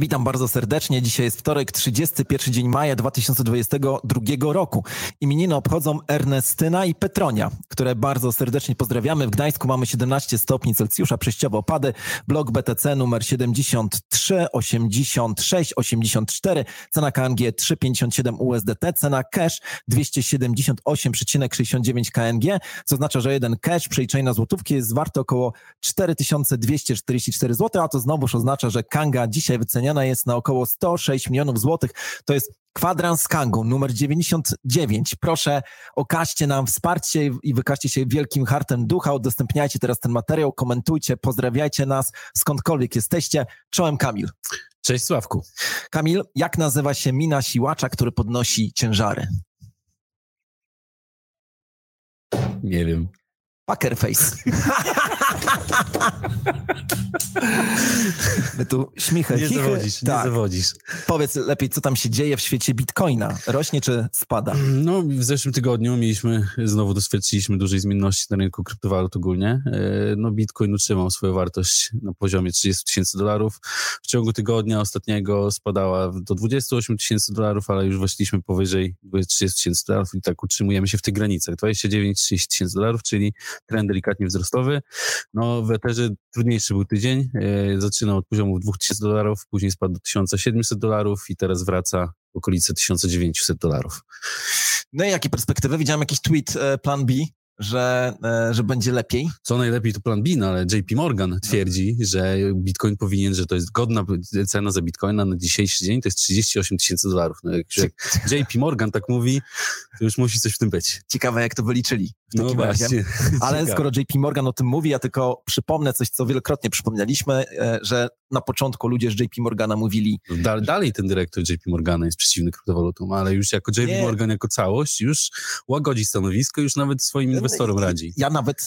Witam bardzo serdecznie. Dzisiaj jest wtorek, 31 dzień maja 2022 roku. Imieniny obchodzą Ernestyna i Petronia, które bardzo serdecznie pozdrawiamy. W Gdańsku mamy 17 stopni Celsjusza, przejściowo opady. Blok BTC numer 73, 86, 84. Cena KNG 3,57 USDT. Cena cash 278,69 KNG, co oznacza, że jeden cash przeliczenie na złotówki jest warty około 4244 zł, a to znowuż oznacza, że Kanga dzisiaj wycenia wyceniana jest na około 106 milionów złotych. To jest kwadrans Kangu numer 99. Proszę, okażcie nam wsparcie i wykażcie się wielkim hartem ducha. Udostępniajcie teraz ten materiał, komentujcie, pozdrawiajcie nas skądkolwiek jesteście. Czołem Kamil. Cześć Sławku. Kamil, jak nazywa się mina siłacza, który podnosi ciężary? Nie wiem. Pokerface. My tu śmichy, Nie chichy. zawodzisz, tak. nie zawodzisz. Powiedz lepiej, co tam się dzieje w świecie bitcoina? Rośnie czy spada? No, w zeszłym tygodniu mieliśmy, znowu doświadczyliśmy dużej zmienności na rynku kryptowalut ogólnie. E, No, Bitcoin utrzymał swoją wartość na poziomie 30 tysięcy dolarów. W ciągu tygodnia ostatniego spadała do 28 tysięcy dolarów, ale już weszliśmy powyżej 30 tysięcy dolarów i tak utrzymujemy się w tych granicach. 29-30 tysięcy dolarów, czyli trend delikatnie wzrostowy. No, w Etherze trudniejszy był tydzień. E, Zaczynał od poziomu 2000 dolarów, później spadł do 1700 dolarów i teraz wraca w okolice 1900 dolarów. No i jakie perspektywy? Widziałem jakiś tweet e, Plan B, że, e, że będzie lepiej. Co najlepiej to plan B, no ale JP Morgan twierdzi, że Bitcoin powinien, że to jest godna cena za Bitcoina na dzisiejszy dzień, to jest 38 tysięcy dolarów. No jak, jak JP Morgan tak mówi, to już musi coś w tym być. Ciekawe, jak to wyliczyli w No takim razie. właśnie. Ale Ciekawe. skoro JP Morgan o tym mówi, ja tylko przypomnę coś, co wielokrotnie przypomnieliśmy, e, że na początku ludzie z JP Morgana mówili, Dal, dalej ten dyrektor JP Morgana jest przeciwny kryptowalutom, ale już jako JP Nie. Morgan jako całość już łagodzi stanowisko, już nawet swoim inwestorom radzi. ja nawet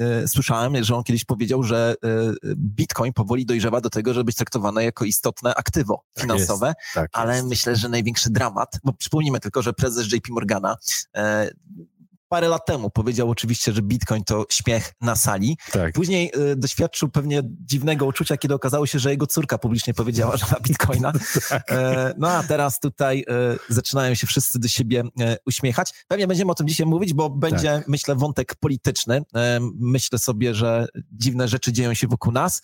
e, e, słyszałem, że on kiedyś powiedział, że e, Bitcoin powoli dojrzewa do tego, żeby być traktowane jako istotne aktywo Tak finansowe, Tak ale jest. myślę, że największy dramat, bo przypomnijmy tylko, że prezes JP Morgana parę lat temu powiedział oczywiście, że Bitcoin to śmiech na sali. tak. Później e, doświadczył pewnie dziwnego uczucia, kiedy okazało się, że jego córka publicznie powiedziała, że ma Bitcoina. E, no a teraz tutaj e, zaczynają się wszyscy do siebie e, uśmiechać. Pewnie będziemy o tym dzisiaj mówić, bo będzie, myślę, wątek polityczny. E, myślę sobie, że dziwne rzeczy dzieją się wokół nas,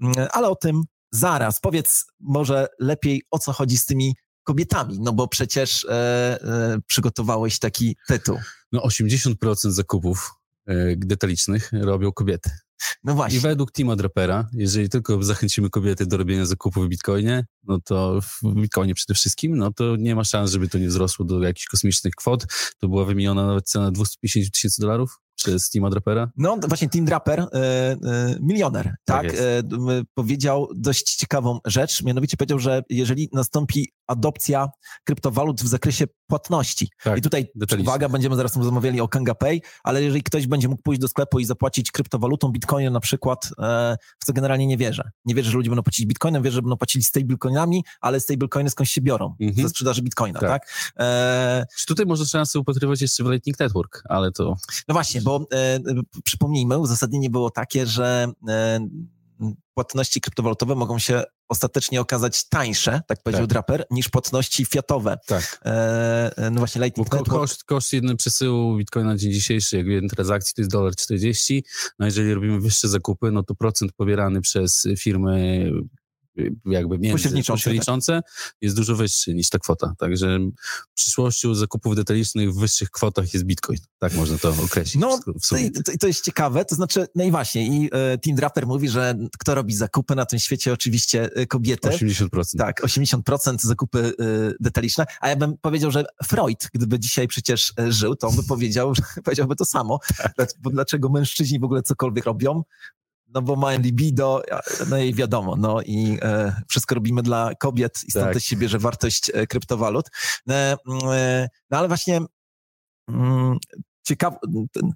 Mm, ale o tym zaraz. Powiedz może lepiej, o co chodzi z tymi kobietami, no bo przecież e, przygotowałeś taki tytuł. No 80% zakupów e, detalicznych robią kobiety. No I właśnie. według Tima Drapera, jeżeli tylko zachęcimy kobiety do robienia zakupów w Bitcoinie, no to w Bitcoinie przede wszystkim, no to nie ma szans, żeby to nie wzrosło do jakichś kosmicznych kwot. To była wymieniona nawet cena 250 tysięcy dolarów przez Tima Drapera. No właśnie Tim Draper, e, e, milioner, tak, jest. e, powiedział dość ciekawą rzecz, mianowicie powiedział, że jeżeli nastąpi adopcja kryptowalut w zakresie płatności, Tak, i tutaj detalicznie. uwaga, będziemy zaraz rozmawiali o Kanga Pay, ale jeżeli ktoś będzie mógł pójść do sklepu i zapłacić kryptowalutą, bitcoinem na przykład, w co generalnie nie wierzę. Nie wierzę, że ludzie będą płacić bitcoinem, wierzę, że będą płacili stablecoinami, ale stablecoiny skądś się biorą? Mhm. Ze sprzedaży bitcoina, tak? Tak. E, Czy tutaj może szansę upatrywać jeszcze w Lightning Network, ale to No właśnie, bo e, przypomnijmy, uzasadnienie było takie, że e, płatności kryptowalutowe mogą się ostatecznie okazać tańsze, tak powiedział Tak. Draper, niż płatności fiatowe. tak. E, e, no właśnie Lightning Network. koszt, koszt jednego przesyłu Bitcoina na dzień dzisiejszy, jak jeden transakcji, to jest dolar 40. No jeżeli robimy wyższe zakupy, no to procent pobierany przez firmy jakby między Pośredniczące, pośredniczące jest dużo wyższy niż ta kwota. Także w przyszłości u zakupów detalicznych w wyższych kwotach jest Bitcoin. Tak można to określić. No, to, to, jest ciekawe, to znaczy, no i właśnie, i e, Tim Draper mówi, że kto robi zakupy na tym świecie, oczywiście e, kobiety. 80%. Tak, 80% zakupy y, detaliczne, a ja bym powiedział, że Freud, gdyby dzisiaj przecież e, żył, to on by powiedział, powiedziałby to samo. Bo dlaczego mężczyźni w ogóle cokolwiek robią? No bo mają libido, no i wiadomo, no i e, wszystko robimy dla kobiet i stąd Tak. też się bierze wartość e, kryptowalut. E, mm, e, no ale właśnie mm, ciekaw, ten,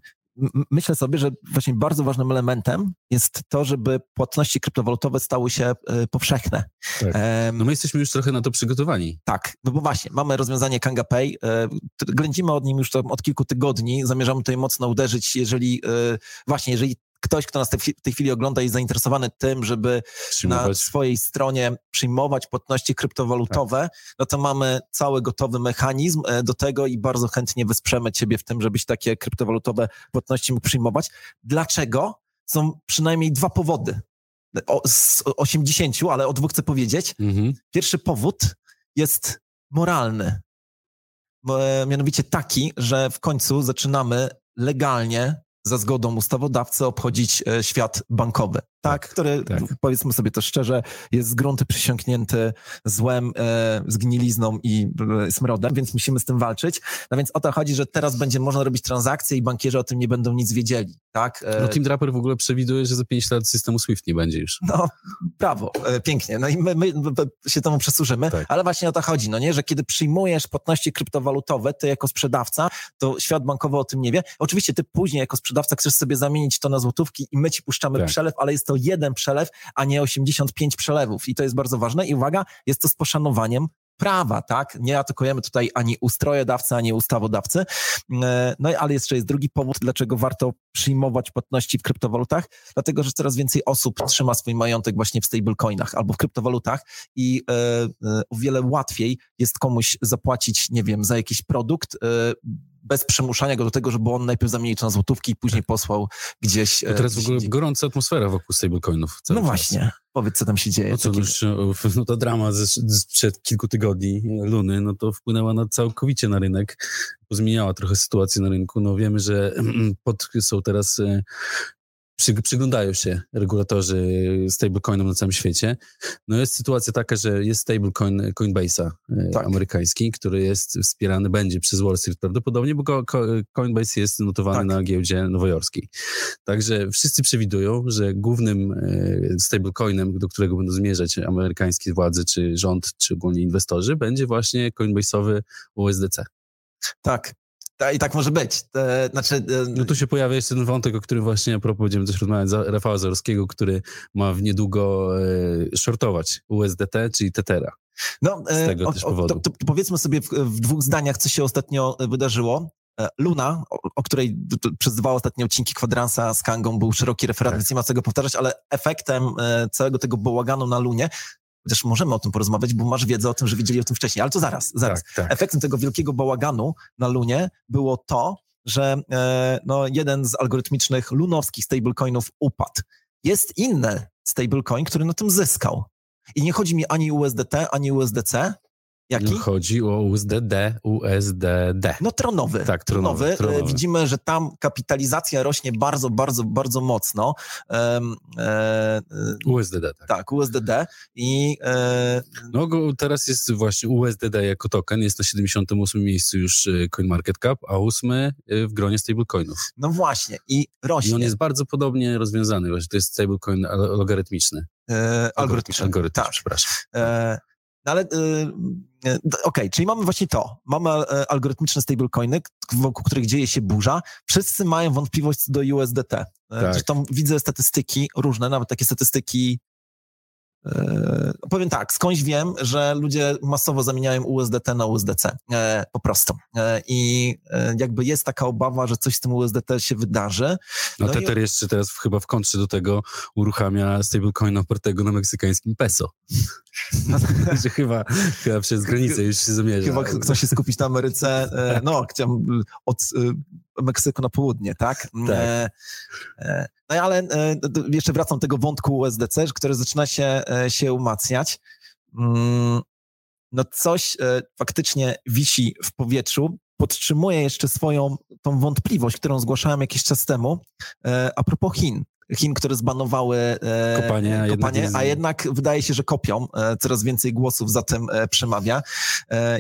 myślę sobie, że właśnie bardzo ważnym elementem jest to, żeby płatności kryptowalutowe stały się e, powszechne. Tak. No my jesteśmy już trochę na to przygotowani. tak, no bo właśnie, mamy rozwiązanie Kanga Pay, e, ględzimy od nim już od kilku tygodni, zamierzamy tutaj mocno uderzyć, jeżeli, właśnie, jeżeli ktoś, kto nas w tej chwili ogląda jest zainteresowany tym, żeby na swojej stronie przyjmować płatności kryptowalutowe, tak. no to mamy cały gotowy mechanizm e, do tego i bardzo chętnie wesprzemy Ciebie w tym, żebyś takie kryptowalutowe płatności mógł przyjmować. Dlaczego? Są przynajmniej dwa powody. O, z 80, ale o dwóch chcę powiedzieć. Mhm. Pierwszy powód jest moralny. E, mianowicie taki, że w końcu zaczynamy legalnie za zgodą ustawodawcy obchodzić e, świat bankowy tak, który, tak. powiedzmy sobie to szczerze, jest z grunty przysiągnięty złem, e, zgnilizną i e, smrodem, więc musimy z tym walczyć. No więc o to chodzi, że teraz będzie można robić transakcje i bankierzy o tym nie będą nic wiedzieli, tak? E, no Team Draper w ogóle przewiduje, że za 5 lat systemu SWIFT nie będzie już. No, brawo, e, pięknie. No i my, my, my się temu przesłużymy, tak. ale właśnie o to chodzi, no nie, że kiedy przyjmujesz płatności kryptowalutowe, ty jako sprzedawca, to świat bankowy o tym nie wie. Oczywiście ty później jako sprzedawca chcesz sobie zamienić to na złotówki i my ci puszczamy tak. przelew, ale jest to to jeden przelew, a nie 85 przelewów. I to jest bardzo ważne. I uwaga, jest to z poszanowaniem prawa, tak? Nie atakujemy tutaj ani ustrojodawcy, ani ustawodawcy. E, no ale jeszcze jest drugi powód, dlaczego warto przyjmować płatności w kryptowalutach, dlatego, że coraz więcej osób trzyma swój majątek właśnie w stablecoinach albo w kryptowalutach i e, e, o wiele łatwiej jest komuś zapłacić, nie wiem, za jakiś produkt, bez przymuszania go do tego, żeby on najpierw zamienił to na złotówki i później posłał gdzieś. To teraz w ogóle gorąca atmosfera wokół stablecoinów. No czas. właśnie, powiedz co tam się dzieje. No, co już, no ta drama sprzed kilku tygodni, Luny, no to wpłynęła na całkowicie na rynek, pozmieniała trochę sytuację na rynku. No wiemy, że pod, są teraz e, przy, przyglądają się regulatorzy stablecoinom na całym świecie. No jest sytuacja taka, że jest stablecoin Coinbase'a e, tak. amerykański, który jest wspierany, będzie przez Wall Street prawdopodobnie, bo Coinbase jest notowany tak. na giełdzie nowojorskiej. Także wszyscy przewidują, że głównym e, stablecoinem, do którego będą zmierzać amerykańskie władze, czy rząd, czy ogólnie inwestorzy, będzie właśnie Coinbase'owy USDC. Tak, i tak może być. E, znaczy, e, no tu się pojawia jeszcze ten wątek, o którym właśnie a propos będziemy też rozmawiać, Rafała Zorskiego, który ma w niedługo e, shortować USDT, czyli Tetera. No, z tego o, też powodu. To, to, powiedzmy sobie w, w, dwóch zdaniach, co się ostatnio wydarzyło. Luna, o, o której przez dwa ostatnie odcinki kwadransa z Kangą był szeroki referat, tak. więc nie ma co go powtarzać, ale efektem całego tego bałaganu na Lunie Chociaż możemy o tym porozmawiać, bo masz wiedzę o tym, że widzieli o tym wcześniej, ale to zaraz, zaraz. Tak, tak. Efektem tego wielkiego bałaganu na Lunie było to, że e, no, jeden z algorytmicznych lunowskich stablecoinów upadł. Jest inny stablecoin, który na tym zyskał. I nie chodzi mi ani USDT, ani USDC, Jaki? Chodzi o USDD, USDD. No tronowy. Tak, tronowy. tronowy. Widzimy, że tam kapitalizacja rośnie bardzo, bardzo, bardzo mocno. Um, e, USDD, tak. Tak, USDD i... E, no teraz jest właśnie USDD jako token, jest na 78 miejscu już e, CoinMarketCap, a ósmy e, w gronie stablecoinów. No właśnie i rośnie. I on jest bardzo podobnie rozwiązany, właśnie to jest stablecoin logarytmiczny. E, algorytmiczny. Algorytm, tak. przepraszam. E, no ale yy, okej, okay, czyli mamy właśnie to. Mamy e, algorytmiczne stablecoiny, wokół których dzieje się burza. Wszyscy mają wątpliwość co do USDT. E, tak. Zresztą widzę statystyki różne, nawet takie statystyki E, powiem tak, skądś wiem, że ludzie masowo zamieniają USDT na USDC, e, po prostu. E, I jakby jest taka obawa, że coś z tym USDT się wydarzy. No, no Tether i... jeszcze teraz chyba w kontrze do tego uruchamia stablecoin opartego na meksykańskim peso. Że chyba, chyba przez granicę już się zamierza. Chyba chce się skupić na Ameryce, no, chciałem od Meksyku na południe, tak? tak. No ale e, jeszcze wracam do tego wątku USDC, który zaczyna się, e, się umacniać. Mm, no coś e, faktycznie wisi w powietrzu, podtrzymuje jeszcze swoją tą wątpliwość, którą zgłaszałem jakiś czas temu a propos Chin. Chin, które zbanowały kopanie, kopanie a, jednak wydaje się, że kopią. Coraz więcej głosów za tym przemawia.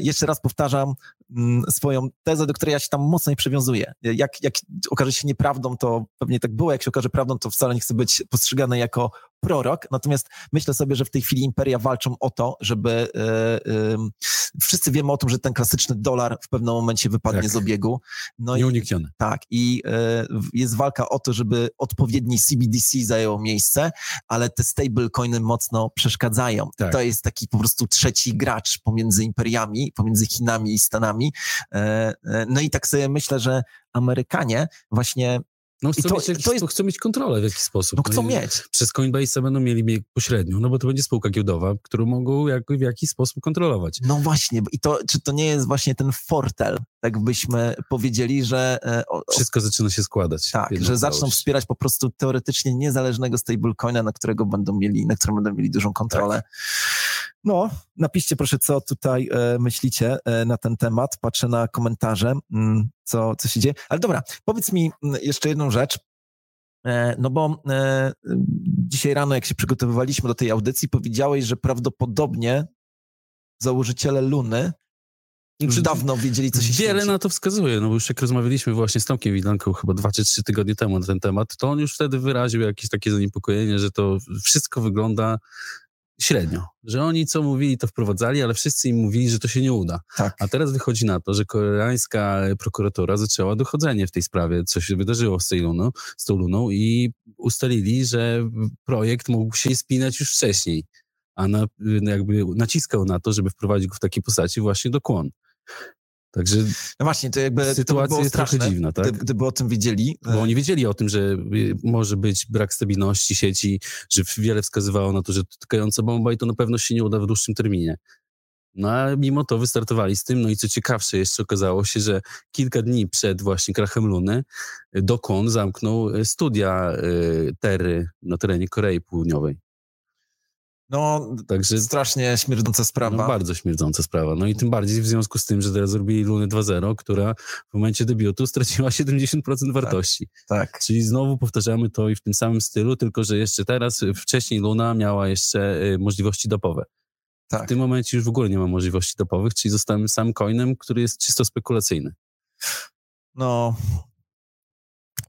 Jeszcze raz powtarzam, Mm, swoją tezę, do której ja się tam mocno przywiązuję. Jak, jak okaże się nieprawdą, to pewnie tak było, jak się okaże prawdą, to wcale nie chcę być postrzegany jako prorok, natomiast myślę sobie, że w tej chwili imperia walczą o to, żeby yy, wszyscy wiemy o tym, że ten klasyczny dolar w pewnym momencie wypadnie tak. z obiegu. No Nieunikniony. I, tak, i yy, jest walka o to, żeby odpowiedni CBDC zajęło miejsce, ale te stablecoiny mocno przeszkadzają. Tak. To jest taki po prostu trzeci gracz pomiędzy imperiami, pomiędzy Chinami i Stanami. Yy, no i tak sobie myślę, że Amerykanie właśnie No chcą, to, mieć to jest... chcą mieć kontrolę w jakiś sposób. No chcą mieć. Przez Coinbase będą mieli pośrednią, no bo to będzie spółka giełdowa, którą mogą jak, w jakiś sposób kontrolować. No właśnie, i to, czy to nie jest właśnie ten fortel, tak byśmy powiedzieli, że... E, o, Wszystko zaczyna się składać. Tak, że zaczną wspierać po prostu teoretycznie niezależnego stablecoina, na którego będą mieli, na którym będą mieli dużą kontrolę. Tak. No, napiszcie proszę, co tutaj e, myślicie e, na ten temat. Patrzę na komentarze, mm, co, co się dzieje. Ale dobra, powiedz mi mm, jeszcze jedną rzecz. E, no bo e, dzisiaj rano, jak się przygotowywaliśmy do tej audycji, powiedziałeś, że prawdopodobnie założyciele Luny już dawno wiedzieli, co się Wiele na to wskazuje, no bo już jak rozmawialiśmy właśnie z Tomkiem Widanką chyba dwa czy trzy tygodnie temu na ten temat, to on już wtedy wyraził jakieś takie zaniepokojenie, że to wszystko wygląda średnio. Że oni co mówili, to wprowadzali, ale wszyscy im mówili, że to się nie uda. Tak. A teraz wychodzi na to, że koreańska prokuratura zaczęła dochodzenie w tej sprawie, co się wydarzyło z, tej luną, z tą luną i ustalili, że projekt mógł się spinać już wcześniej, a na, jakby naciskał na to, żeby wprowadzić go w takiej postaci właśnie do kłon. Także no właśnie, to jakby sytuacja to jest straszne, trochę dziwna, tak? Gdyby, o tym wiedzieli. Bo oni wiedzieli o tym, że y, może być brak stabilności sieci, że wiele wskazywało na to, że tykająca bomba i to na pewno się nie uda w dłuższym terminie. No a mimo to wystartowali z tym, no i co ciekawsze, jeszcze okazało się, że kilka dni przed właśnie krachem Luny Dokon zamknął studia Terry na terenie Korei Południowej. No, Także, strasznie śmierdząca sprawa. No, bardzo śmierdząca sprawa. No i tym bardziej w związku z tym, że teraz zrobili Lunę 2.0, która w momencie debiutu straciła 70% tak, wartości. Tak, tak. Czyli znowu powtarzamy to i w tym samym stylu, tylko że jeszcze teraz, wcześniej Luna miała jeszcze y, możliwości dopowe. Tak. W tym momencie już w ogóle nie ma możliwości dopowych, czyli zostałem samym coinem, który jest czysto spekulacyjny. No,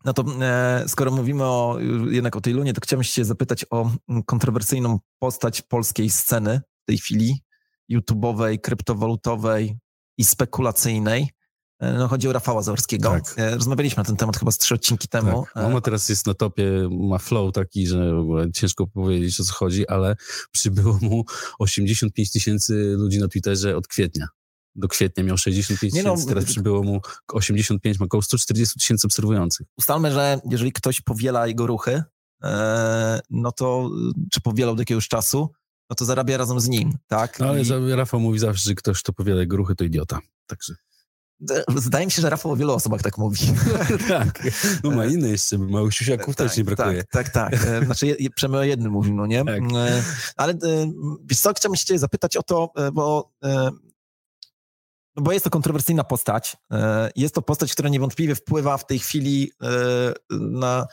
no to e, skoro mówimy o, jednak o tej Lunie, to chciałem się zapytać o mm, kontrowersyjną postać polskiej sceny w tej chwili, YouTube'owej, kryptowalutowej i spekulacyjnej. E, no, chodzi o Rafała Zaorskiego. Tak. E, rozmawialiśmy na ten temat chyba z trzy odcinki temu. Tak. On teraz jest na topie, ma flow taki, że w ogóle ciężko powiedzieć o co chodzi, ale przybyło mu 85 tysięcy ludzi na Twitterze od kwietnia do kwietnia miał 65 no, tysięcy, no, teraz przybyło mu 85, ma około 140 tysięcy obserwujących. Ustalmy, że jeżeli ktoś powiela jego ruchy, e, no to, czy powielał do jakiegoś czasu, no to zarabia razem z nim, tak? No ale I... Rafał mówi zawsze, że ktoś, kto powiela jego ruchy, to idiota, także... Zdaje mi się, że Rafał o wielu osobach tak mówi. tak. No ma inne jeszcze, małych siusiaków tak, też nie brakuje. Tak, tak, tak. E, znaczy, przynajmniej o jednym mówił, no nie? Tak. E, ale wiesz co, chciałbym się cię zapytać o to, bo bo jest to kontrowersyjna postać. E, jest to postać, która niewątpliwie wpływa w tej chwili e, na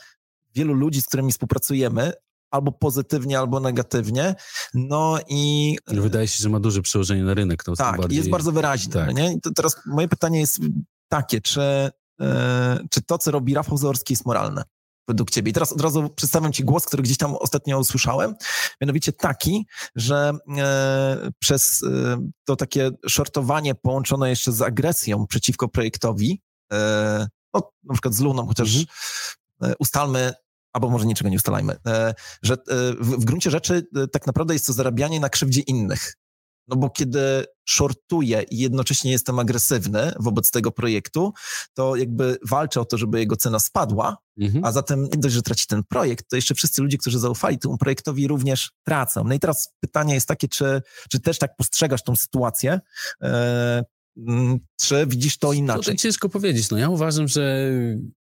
wielu ludzi, z którymi współpracujemy, albo pozytywnie, albo negatywnie. No i. Wydaje się, że ma duże przełożenie na rynek. To tak, bardziej... jest bardzo wyraźne. Tak. Nie? I to teraz moje pytanie jest takie, czy, e, czy to, co robi Rafał Zorski, jest moralne? Według ciebie. I teraz od razu przedstawiam ci głos, który gdzieś tam ostatnio usłyszałem, mianowicie taki, że e, przez e, to takie shortowanie połączone jeszcze z agresją przeciwko projektowi, e, no, na przykład z Luną, chociaż mhm. ustalmy, albo może niczego nie ustalajmy, e, że e, w, w gruncie rzeczy e, tak naprawdę jest to zarabianie na krzywdzie innych. No bo kiedy shortuję i jednocześnie jestem agresywny wobec tego projektu, to jakby walczę o to, żeby jego cena spadła, mhm. a zatem nie dość, że traci ten projekt, to jeszcze wszyscy ludzie, którzy zaufali temu projektowi również tracą. No i teraz pytanie jest takie, czy, czy też tak postrzegasz tą sytuację, e, czy widzisz to inaczej? To ciężko powiedzieć. No ja uważam, że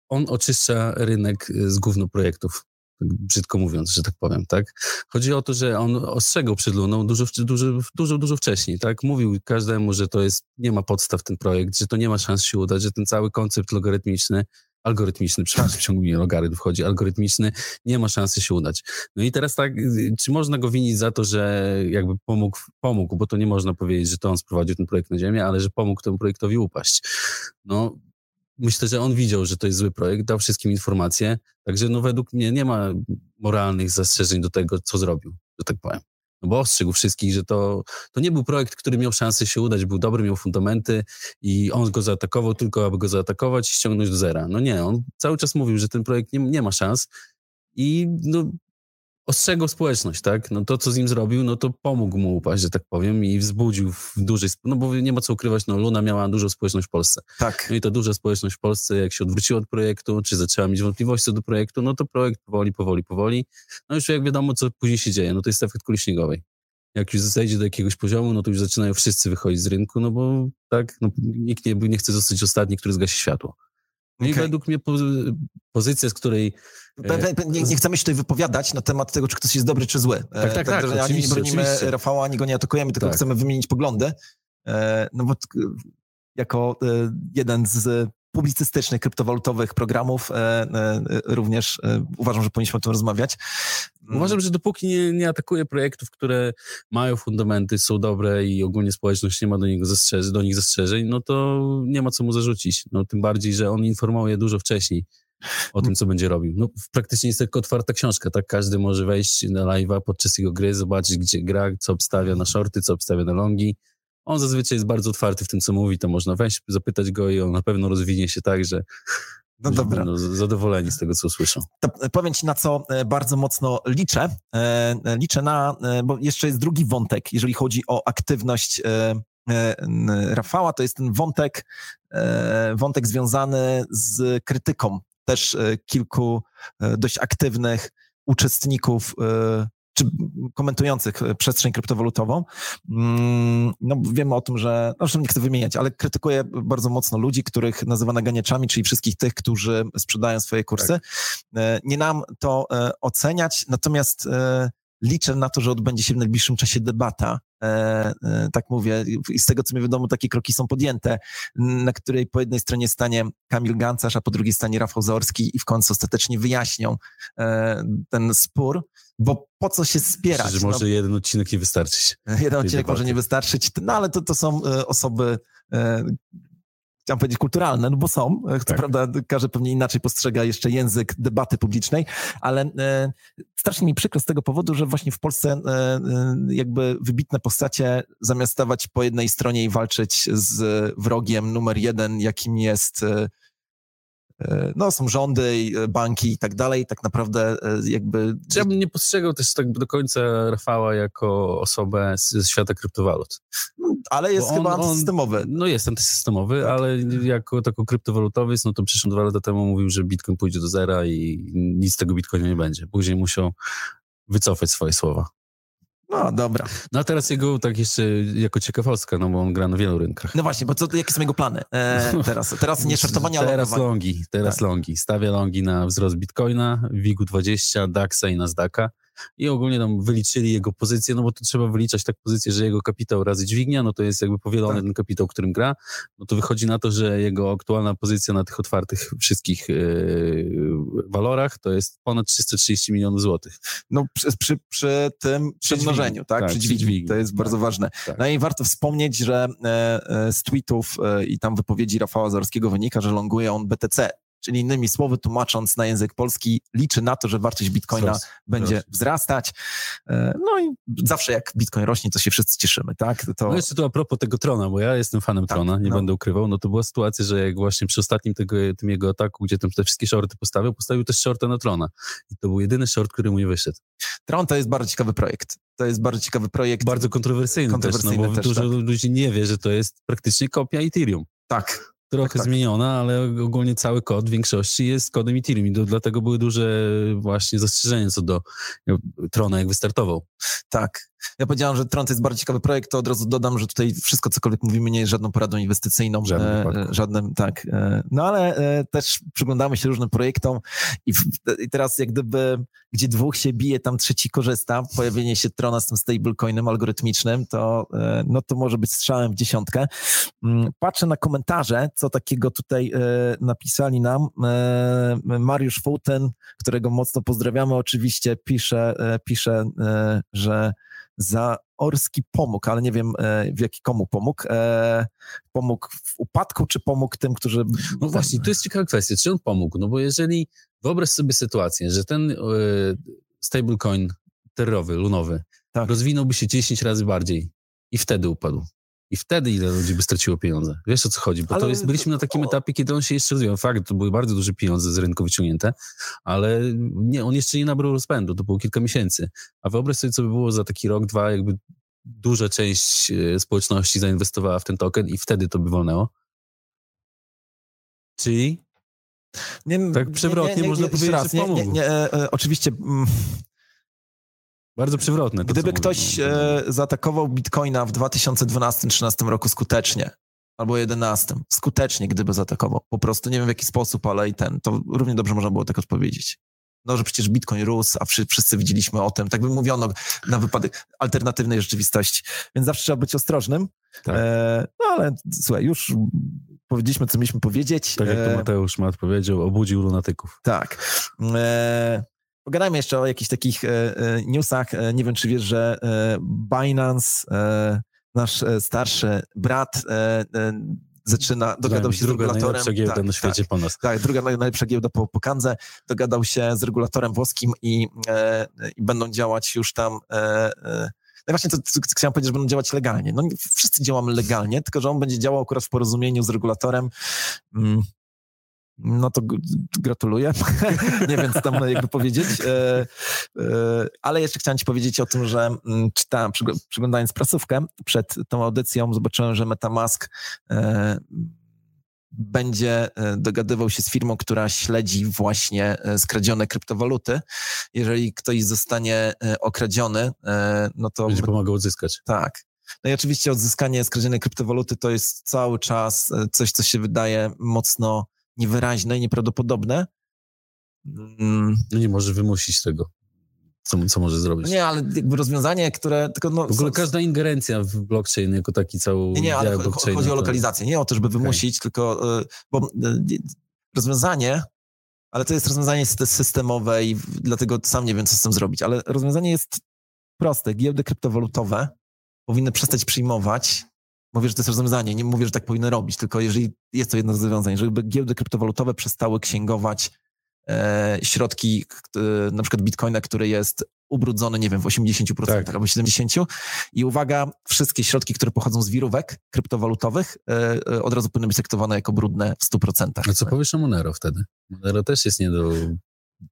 on oczyszcza rynek z gówno projektów brzydko mówiąc, że tak powiem, tak? Chodzi o to, że on ostrzegał przed Luną dużo, dużo, dużo, dużo wcześniej, tak? Mówił każdemu, że to jest, nie ma podstaw ten projekt, że to nie ma szans się udać, że ten cały koncept logarytmiczny, algorytmiczny, przepraszam, ciągnie logarytm wchodzi, algorytmiczny, nie ma szansy się udać. No i teraz tak, czy można go winić za to, że jakby pomógł, pomógł, bo to nie można powiedzieć, że to on sprowadził ten projekt na ziemię, ale że pomógł temu projektowi upaść. No, myślę, że on widział, że to jest zły projekt, dał wszystkim informacje, także no według mnie nie ma moralnych zastrzeżeń do tego, co zrobił, że tak powiem. No bo ostrzegł wszystkich, że to, to nie był projekt, który miał szansę się udać, był dobry, miał fundamenty i on go zaatakował tylko, aby go zaatakować i ściągnąć do zera. No nie, on cały czas mówił, że ten projekt nie, nie ma szans i no, ostrzegał społeczność, tak? No to, co z nim zrobił, no to pomógł mu upaść, że tak powiem, i wzbudził w dużej, no bo nie ma co ukrywać, no Luna miała dużą społeczność w Polsce. Tak. No i ta duża społeczność w Polsce, jak się odwróciła od projektu, czy zaczęła mieć wątpliwości co do projektu, no to projekt powoli, powoli, powoli. No już jak wiadomo, co później się dzieje, no to jest efekt kuli śniegowej. Jak już zejdzie do jakiegoś poziomu, no to już zaczynają wszyscy wychodzić z rynku, no bo tak, no, nikt nie, nie chce zostać ostatni, który zgasi światło. No okay. i według mnie pozycja, z której... E, nie, nie, chcemy się tutaj wypowiadać na temat tego, czy ktoś jest dobry, czy zły. Tak, tak, tak. tak ani nie bronimy oczywiście. Rafała, ani go nie atakujemy, tylko tak. chcemy wymienić poglądy. E, no bo jako e, jeden z publicystycznych, kryptowalutowych programów również uważam, że powinniśmy o tym rozmawiać. Uważam, że dopóki nie, nie atakuje projektów, które mają fundamenty, są dobre i ogólnie społeczność nie ma do, niego do nich zastrzeżeń, no to nie ma co mu zarzucić. No, tym bardziej, że on informuje dużo wcześniej o tym, co będzie robił. No, praktycznie jest tylko otwarta książka, tak? Każdy może wejść na live'a podczas jego gry, zobaczyć, gdzie gra, co obstawia na shorty, co obstawia na longi. On zazwyczaj jest bardzo otwarty w tym, co mówi, to można wejść, zapytać go i on na pewno rozwinie się tak, że no dobra. Będą zadowoleni z tego, co słyszą. To powiem ci, na co e, bardzo mocno liczę. E, liczę na, e, bo jeszcze jest drugi wątek, jeżeli chodzi o aktywność Rafała, to jest ten wątek, wątek związany z krytyką też kilku dość aktywnych uczestników czy komentujących e, przestrzeń kryptowalutową, mm, no wiemy o tym, że, no nie chcę wymieniać, ale krytykuje bardzo mocno ludzi, których nazywa naganiaczami, czyli wszystkich tych, którzy sprzedają swoje kursy. Tak. E, nie nam to e, oceniać, natomiast liczę na to, że odbędzie się w najbliższym czasie debata, tak mówię, i z tego co mi wiadomo, takie kroki są podjęte, na której po jednej stronie stanie Kamil Gancarz, a po drugiej stanie Rafał Zaorski i w końcu ostatecznie wyjaśnią e, ten spór, bo po co się spierać? Że może no, jeden odcinek nie wystarczyć. Jeden odcinek może nie wystarczyć, no ale to, to są e, osoby, e, chciałem powiedzieć kulturalne, no bo są. Co tak. prawda każdy pewnie inaczej postrzega jeszcze język debaty publicznej, ale e, strasznie mi przykro z tego powodu, że właśnie w Polsce e, e, jakby wybitne postacie zamiast stawać po jednej stronie i walczyć z wrogiem numer jeden, jakim jest e, no, są rządy, e, banki i tak dalej, tak naprawdę e, jakby... Ja bym nie postrzegał też tak do końca Rafała jako osobę ze świata kryptowalut. No, ale jest Bo chyba on, antysystemowy. On, no jest antysystemowy, tak. ale jako tako kryptowalutowiec, no to przyszedł dwa lata temu mówił, że Bitcoin pójdzie do zera i nic z tego Bitcoina nie będzie. Później musiał wycofać swoje słowa. No, dobra. No a teraz jego tak jeszcze jako ciekawostka, no bo on gra na wielu rynkach. No właśnie, bo co, jakie są jego plany e, teraz? Teraz nie szartowanie, ale Teraz longi, teraz tak. longi. Stawia longi na wzrost Bitcoina, WIG-20, DAXa i Nasdaqa i ogólnie tam wyliczyli jego pozycję, no bo to trzeba wyliczać tak pozycję, że jego kapitał razy dźwignia, no to jest jakby powielony tak. ten kapitał, którym gra, no to wychodzi na to, że jego aktualna pozycja na tych otwartych wszystkich yy, walorach to jest ponad 330 milionów złotych. No przy, przy, przy tym przemnożeniu, tak? tak? Przy dźwigni. dźwigni. To jest bardzo tak. ważne. Tak. No i warto wspomnieć, że e, e, z tweetów e, i tam wypowiedzi Rafała Zarskiego wynika, że longuje on BTC czyli innymi słowy tłumacząc na język polski, liczy na to, że wartość bitcoina będzie wzrastać. E, no i zawsze jak bitcoin rośnie, to się wszyscy cieszymy, tak? To... No jeszcze tu a propos tego Trona, bo ja jestem fanem tak, Trona, nie no. będę ukrywał, no to była sytuacja, że jak właśnie przy ostatnim tego, tym jego ataku, gdzie tam te wszystkie shorty postawił, postawił też shorta na Trona. I to był jedyny short, który mu nie wyszedł. Tron to jest bardzo ciekawy projekt. To jest bardzo ciekawy projekt. Bardzo kontrowersyjny, kontrowersyjny też, no bo też, dużo tak. ludzi nie wie, że to jest praktycznie kopia Ethereum. Tak, trochę tak, tak. zmieniona, ale ogólnie cały kod w większości jest kodem Ethereum do, dlatego były duże właśnie zastrzeżenia co do Trona, jak wystartował. Tak. Ja powiedziałam, że Tron to jest bardzo ciekawy projekt, to od razu dodam, że tutaj wszystko, cokolwiek mówimy, nie jest żadną poradą inwestycyjną. Żadnym, e, żadnym tak. E, no ale e, też przyglądamy się różnym projektom i, w, i, teraz jak gdyby, gdzie dwóch się bije, tam trzeci korzysta, pojawienie się Trona z tym stablecoinem algorytmicznym, to, e, no to może być strzałem w dziesiątkę. Mm, patrzę na komentarze, co takiego tutaj e, napisali nam. E, Mariusz Fulton, którego mocno pozdrawiamy oczywiście, pisze, pisze że za Orski pomógł, ale nie wiem e, w jaki komu pomógł. E, pomógł w upadku, czy pomógł tym, którzy... No właśnie, to jest ciekawa kwestia, czy on pomógł, no bo jeżeli wyobraź sobie sytuację, że ten e, stablecoin terrowy, lunowy, tak. rozwinąłby się 10 razy bardziej i wtedy upadł. I wtedy ile ludzi by straciło pieniądze? Wiesz o co chodzi? Bo ale, to jest, byliśmy na takim etapie, kiedy on się jeszcze rozwijał. Fakt, to były bardzo duże pieniądze z rynku wyciągnięte, ale nie, on jeszcze nie nabrał rozpędu, to było kilka miesięcy. A wyobraź sobie, co by było za taki rok, dwa, jakby duża część e, społeczności zainwestowała w ten token i wtedy to by wolnęło. Czyli nie, tak przewrotnie nie, nie, można powiedzieć, raz, że pomógł. E, e, oczywiście... Bardzo przewrotne. To, Gdyby ktoś e, zaatakował Bitcoina w 2012-2013 roku skutecznie, albo 11, skutecznie gdyby zaatakował, po prostu nie wiem w jaki sposób, ale i ten, to równie dobrze można było tak odpowiedzieć. No, że przecież Bitcoin rósł, a wszyscy widzieliśmy o tym, tak by mówiono na wypadek alternatywnej rzeczywistości. Więc zawsze trzeba być ostrożnym. Tak. E, no ale słuchaj, już powiedzieliśmy, co mieliśmy powiedzieć. Tak jak to e, Mateusz ma odpowiedział, obudził lunatyków. Tak. E, Pogadajmy jeszcze o jakichś takich e, e, newsach. E, nie wiem, czy wiesz, że Binance, nasz starszy brat, zaczyna, dogadał się z regulatorem. Najlepsza giełda tak, na świecie tak, po nas. Tak, druga najlepsza giełda po, po Kandze. Dogadał się z regulatorem włoskim i, i będą działać już tam no właśnie to, to, to chciałem powiedzieć, że będą działać legalnie. No wszyscy działamy legalnie, tylko że on będzie działał akurat w porozumieniu z regulatorem. Mm, no to gratuluję. nie wiem, co tam jakby powiedzieć. E, e, ale jeszcze chciałem ci powiedzieć o tym, że mm, czytałem, przyglądając prasówkę przed tą audycją, zobaczyłem, że MetaMask e, będzie dogadywał się z firmą, która śledzi właśnie skradzione kryptowaluty. Jeżeli ktoś zostanie okradziony, no to... Będzie pomagał odzyskać. Tak. No i oczywiście odzyskanie skradzionej kryptowoluty to jest cały czas coś, co się wydaje mocno niewyraźne nieprawdopodobne. Mm. No nie może wymusić tego. Co, co może zrobić? Nie, ale jakby rozwiązanie, które... Tylko no, w ogóle każda ingerencja w blockchain jako taki cały... Nie, nie, ale chodzi o lokalizację. Nie o to, żeby wymusić, okay. tylko... Y, bo y, rozwiązanie, ale to jest rozwiązanie systemowe i dlatego sam nie wiem, co z tym zrobić, ale rozwiązanie jest proste. Giełdy kryptowalutowe powinny przestać przyjmować mówię, że to jest rozwiązanie, nie mówię, że tak powinny robić, tylko jeżeli jest to jedno z rozwiązań, żeby giełdy kryptowalutowe przestały księgować e, środki, e, na przykład bitcoina, który jest ubrudzony, nie wiem, w 80% tak. albo 70%. I uwaga, wszystkie środki, które pochodzą z wirówek kryptowalutowych, e, e od razu powinny być traktowane jako brudne w 100%. A co powiesz o Monero wtedy? Monero też jest nie do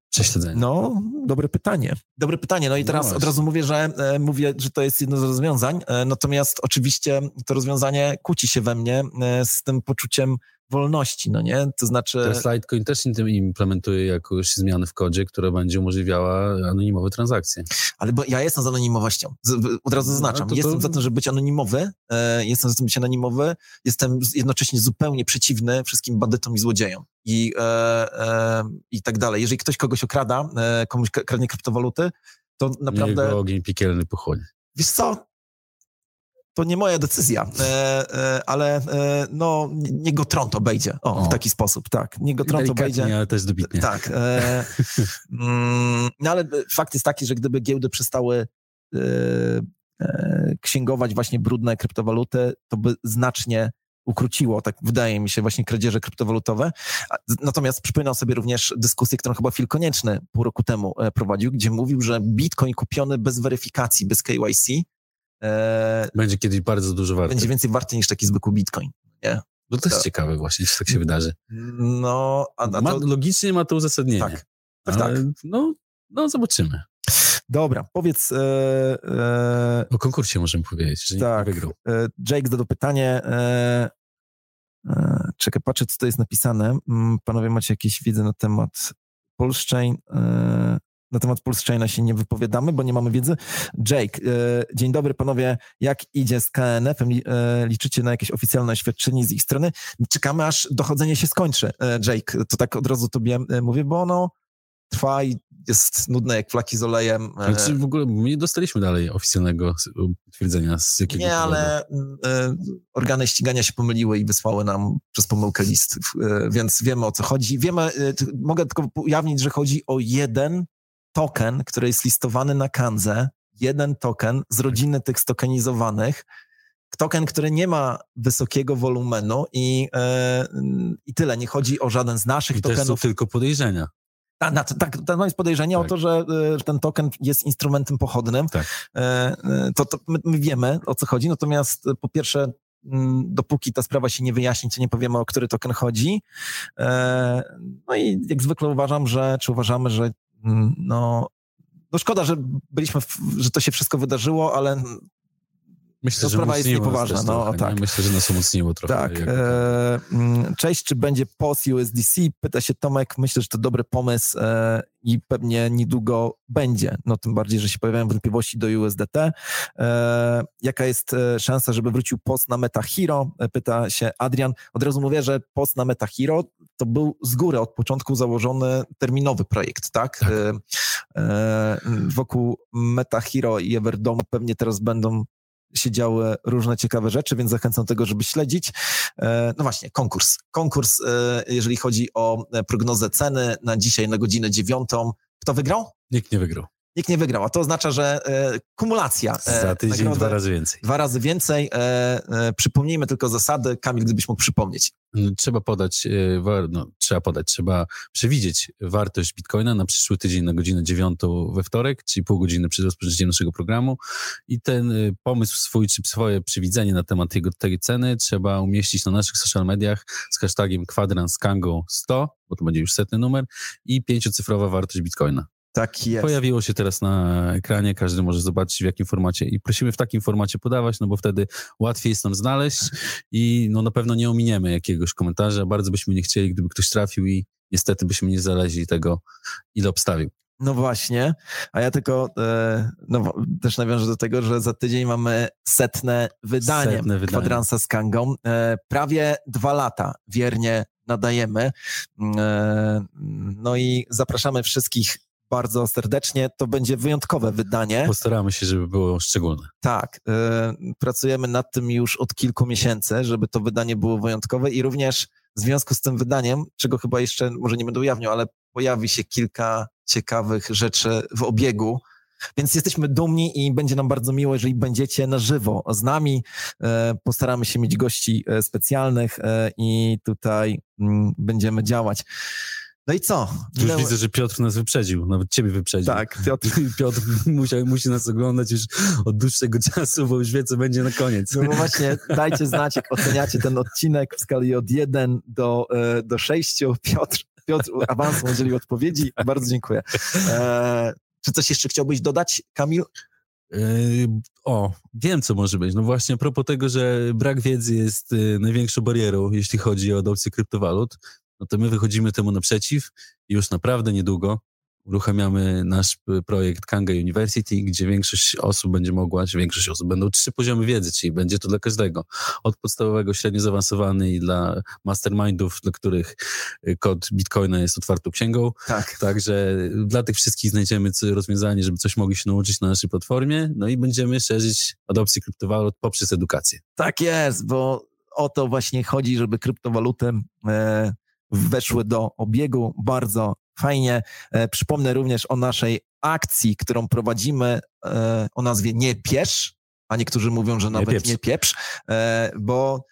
prześledzenia? No, dobre pytanie. Dobre pytanie. No i teraz no od razu mówię, że e, mówię, że to jest jedno z rozwiązań, e, natomiast oczywiście to rozwiązanie kłóci się we mnie e, z tym poczuciem wolności, no nie? To znaczy... Teraz Litecoin też implementuje jakąś zmianę w kodzie, która będzie umożliwiała anonimowe transakcje. Ale bo ja jestem za anonimowością. Od razu no, zaznaczam. No, to jestem to... za tym, żeby być anonimowy. E, jestem za tym, żeby być anonimowy. Jestem jednocześnie zupełnie przeciwny wszystkim bandytom i złodziejom. I, e, e, i tak dalej. Jeżeli ktoś kogoś okrada, e, komuś kradnie kryptowaluty, to naprawdę... Niech ogień piekielny pochłonie. Wiesz co? To nie moja decyzja, e, e, ale e, no, niech go trąd obejdzie. O, o, w taki sposób, tak. Niech go trąd obejdzie. ale też dobitnie. Tak. Mm, no ale fakt jest taki, że gdyby giełdy przestały księgować właśnie brudne kryptowaluty, to by znacznie ukróciło, tak wydaje mi się, właśnie kradzieże kryptowalutowe. Natomiast przypominam sobie również dyskusję, którą chyba Phil Konieczny pół roku temu prowadził, gdzie mówił, że bitcoin kupiony bez weryfikacji, bez KYC E, będzie kiedyś bardzo dużo warty. Będzie więcej warty niż taki zwykły bitcoin, nie? No to jest to... ciekawe właśnie, czy tak się wydarzy. No, a, a ma, logicznie ma to uzasadnienie. Tak, tak, tak. No, no, zobaczymy. Dobra, powiedz... E, e, o konkursie możemy powiedzieć, że tak, wygrał. E, Jake zadał pytanie. E, e, czekaj, patrzę, co to jest napisane. Mm, panowie macie jakieś wiedzę na temat Polszczeń? Na temat Pulse się nie wypowiadamy, bo nie mamy wiedzy. Jake, e, dzień dobry panowie, jak idzie z KNF-em? E, liczycie na jakieś oficjalne oświadczenie z ich strony? Czekamy, aż dochodzenie się skończy, e, Jake. To tak od razu tobie mówię, bo ono trwa i jest nudne jak flaki z olejem. Znaczy w ogóle my nie dostaliśmy dalej oficjalnego twierdzenia z jakiego Nie, powodu. ale y, organy ścigania się pomyliły i wysłały nam przez pomyłkę list, y, więc wiemy o co chodzi. Wiemy, y, mogę tylko ujawnić, że chodzi o jeden token, który jest listowany na Kanze, jeden token z rodziny tych stokenizowanych, token, który nie ma wysokiego wolumenu i, yy, i tyle. Nie chodzi o żaden z naszych I tokenów. To są tylko podejrzenia. Tak, to jest podejrzenie tak. o to, że, że ten token jest instrumentem pochodnym. Tak. E, to, to my, my, wiemy, o co chodzi, natomiast po pierwsze mm, dopóki ta sprawa się nie wyjaśni, to nie powiemy, o który token chodzi. No i jak zwykle uważam, że, czy uważamy, że no, no szkoda, że byliśmy, w, że to się wszystko wydarzyło, ale Myślę, to że sprawa jest niepoważna. No, trochę, tak. Nie? Myślę, że nas umocniło trochę. Tak. E, mm, cześć, czy będzie POS USDC? Pyta się Tomek. Myślę, że to dobry pomysł e, i pewnie niedługo będzie. No tym bardziej, że się pojawiają wątpliwości do USDT. E, jaka jest szansa, żeby wrócił POS na MetaHero? Pyta się Adrian. Od razu mówię, że POS na MetaHero to był z góry od początku założony terminowy projekt, tak? tak. Wokół MetaHero i Everdome pewnie teraz będą się działy różne ciekawe rzeczy, więc zachęcam do tego, żeby śledzić. E, no właśnie, konkurs. Konkurs, e, jeżeli chodzi o e, prognozę ceny na dzisiaj na godzinę dziewiątą. Kto wygrał? Nikt nie wygrał nikt nie wygrał, a to oznacza, że e, kumulacja. E, Za tydzień nagrodę, dwa razy więcej. Dwa razy więcej. E, e, przypomnijmy tylko zasady. Kamil, gdybyś mógł przypomnieć. Mm, trzeba podać, no, trzeba podać, trzeba przewidzieć wartość bitcoina na przyszły tydzień na godzinę dziewiątą we wtorek, czyli pół godziny przed rozpoczęciem naszego programu i ten pomysł swój, czy swoje przewidzenie na temat tego, tej ceny trzeba umieścić na naszych social mediach z hashtagiem kwadranskango 100, bo to będzie już setny numer i pięciocyfrowa wartość bitcoina. Tak jest. Pojawiło się teraz na ekranie, każdy może zobaczyć w jakim formacie i prosimy w takim formacie podawać, no bo wtedy łatwiej jest nam znaleźć i no na pewno nie ominiemy jakiegoś komentarza. Bardzo byśmy nie chcieli, gdyby ktoś trafił i niestety byśmy nie znaleźli tego, ile obstawił. No właśnie, a ja tylko e, no, też nawiążę do tego, że za tydzień mamy setne wydanie, setne wydanie. kwadransa z Kangą. E, prawie dwa lata wiernie nadajemy. E, no i zapraszamy wszystkich bardzo serdecznie. To będzie wyjątkowe wydanie. Postaramy się, żeby było szczególne. Tak. Y, pracujemy nad tym już od kilku miesięcy, żeby to wydanie było wyjątkowe i również w związku z tym wydaniem, czego chyba jeszcze może nie będę ujawniał, ale pojawi się kilka ciekawych rzeczy w obiegu. Więc jesteśmy dumni i będzie nam bardzo miło, jeżeli będziecie na żywo z nami. Y, postaramy się mieć gości y, specjalnych i tutaj mm, będziemy działać. No i co? Już widzę, że Piotr nas wyprzedził, nawet ciebie wyprzedził. Tak, Piotr, Piotr musi, musi nas oglądać już od dłuższego czasu, bo już wie, co będzie na koniec. No właśnie, dajcie znać, jak oceniacie ten odcinek w skali od 1 do, e, do 6. Piotr, Piotr awansu udzielił odpowiedzi. Bardzo dziękuję. E, czy coś jeszcze chciałbyś dodać, Kamil? E, o, wiem, co może być. No właśnie, a propos tego, że brak wiedzy jest największą barierą, jeśli chodzi o adopcję kryptowalut, no to my wychodzimy temu naprzeciw i już naprawdę niedługo uruchamiamy nasz projekt Kanga University, gdzie większość osób będzie mogła, czy większość osób będą trzy poziomy wiedzy, czyli będzie to dla każdego. Od podstawowego, średnio zaawansowany i dla mastermindów, dla których y, kod Bitcoina jest otwartą księgą. Tak. Także dla tych wszystkich znajdziemy rozwiązanie, żeby coś mogli się nauczyć na naszej platformie, no i będziemy szerzyć adopcję kryptowalut poprzez edukację. Tak jest, bo o to właśnie chodzi, żeby kryptowaluty e, weszły do obiegu. Bardzo fajnie. E, przypomnę również o naszej akcji, którą prowadzimy e, o nazwie Nie Piesz, a niektórzy mówią, że nawet nie pieprz, nie pieprz e, bo,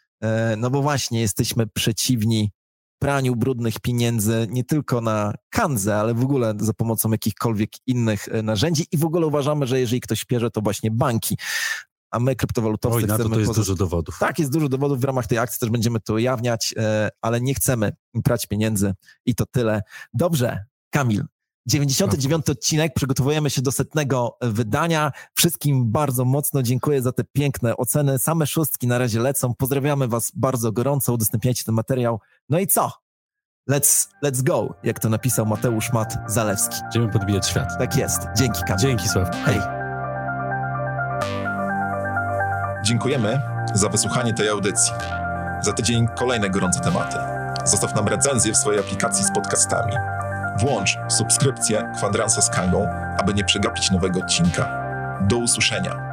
no bo właśnie jesteśmy przeciwni praniu brudnych pieniędzy nie tylko na kandzę, ale w ogóle za pomocą jakichkolwiek innych narzędzi i w ogóle uważamy, że jeżeli ktoś pierze, to właśnie banki a my kryptowalutowcy Oj, na to, to jest dużo dowodów. Tak, jest dużo dowodów. W ramach tej akcji też będziemy to ujawniać, e, ale nie chcemy prać pieniędzy i to tyle. Dobrze, Kamil. 99 odcinek, przygotowujemy się do setnego wydania. Wszystkim bardzo mocno dziękuję za te piękne oceny. Same szóstki na razie lecą. Pozdrawiamy Was bardzo gorąco, udostępniajcie ten materiał. No i co? Let's, let's go, jak to napisał Mateusz Mat Zalewski. Będziemy podbijać świat. Tak jest. Dzięki, Kamil. Dzięki, Sławku. Hej. Dziękujemy za wysłuchanie tej audycji. Za tydzień kolejne gorące tematy. Zostaw nam recenzję w swojej aplikacji z podcastami. Włącz subskrypcję Kwadransa z Kangą, aby nie przegapić nowego odcinka. Do usłyszenia.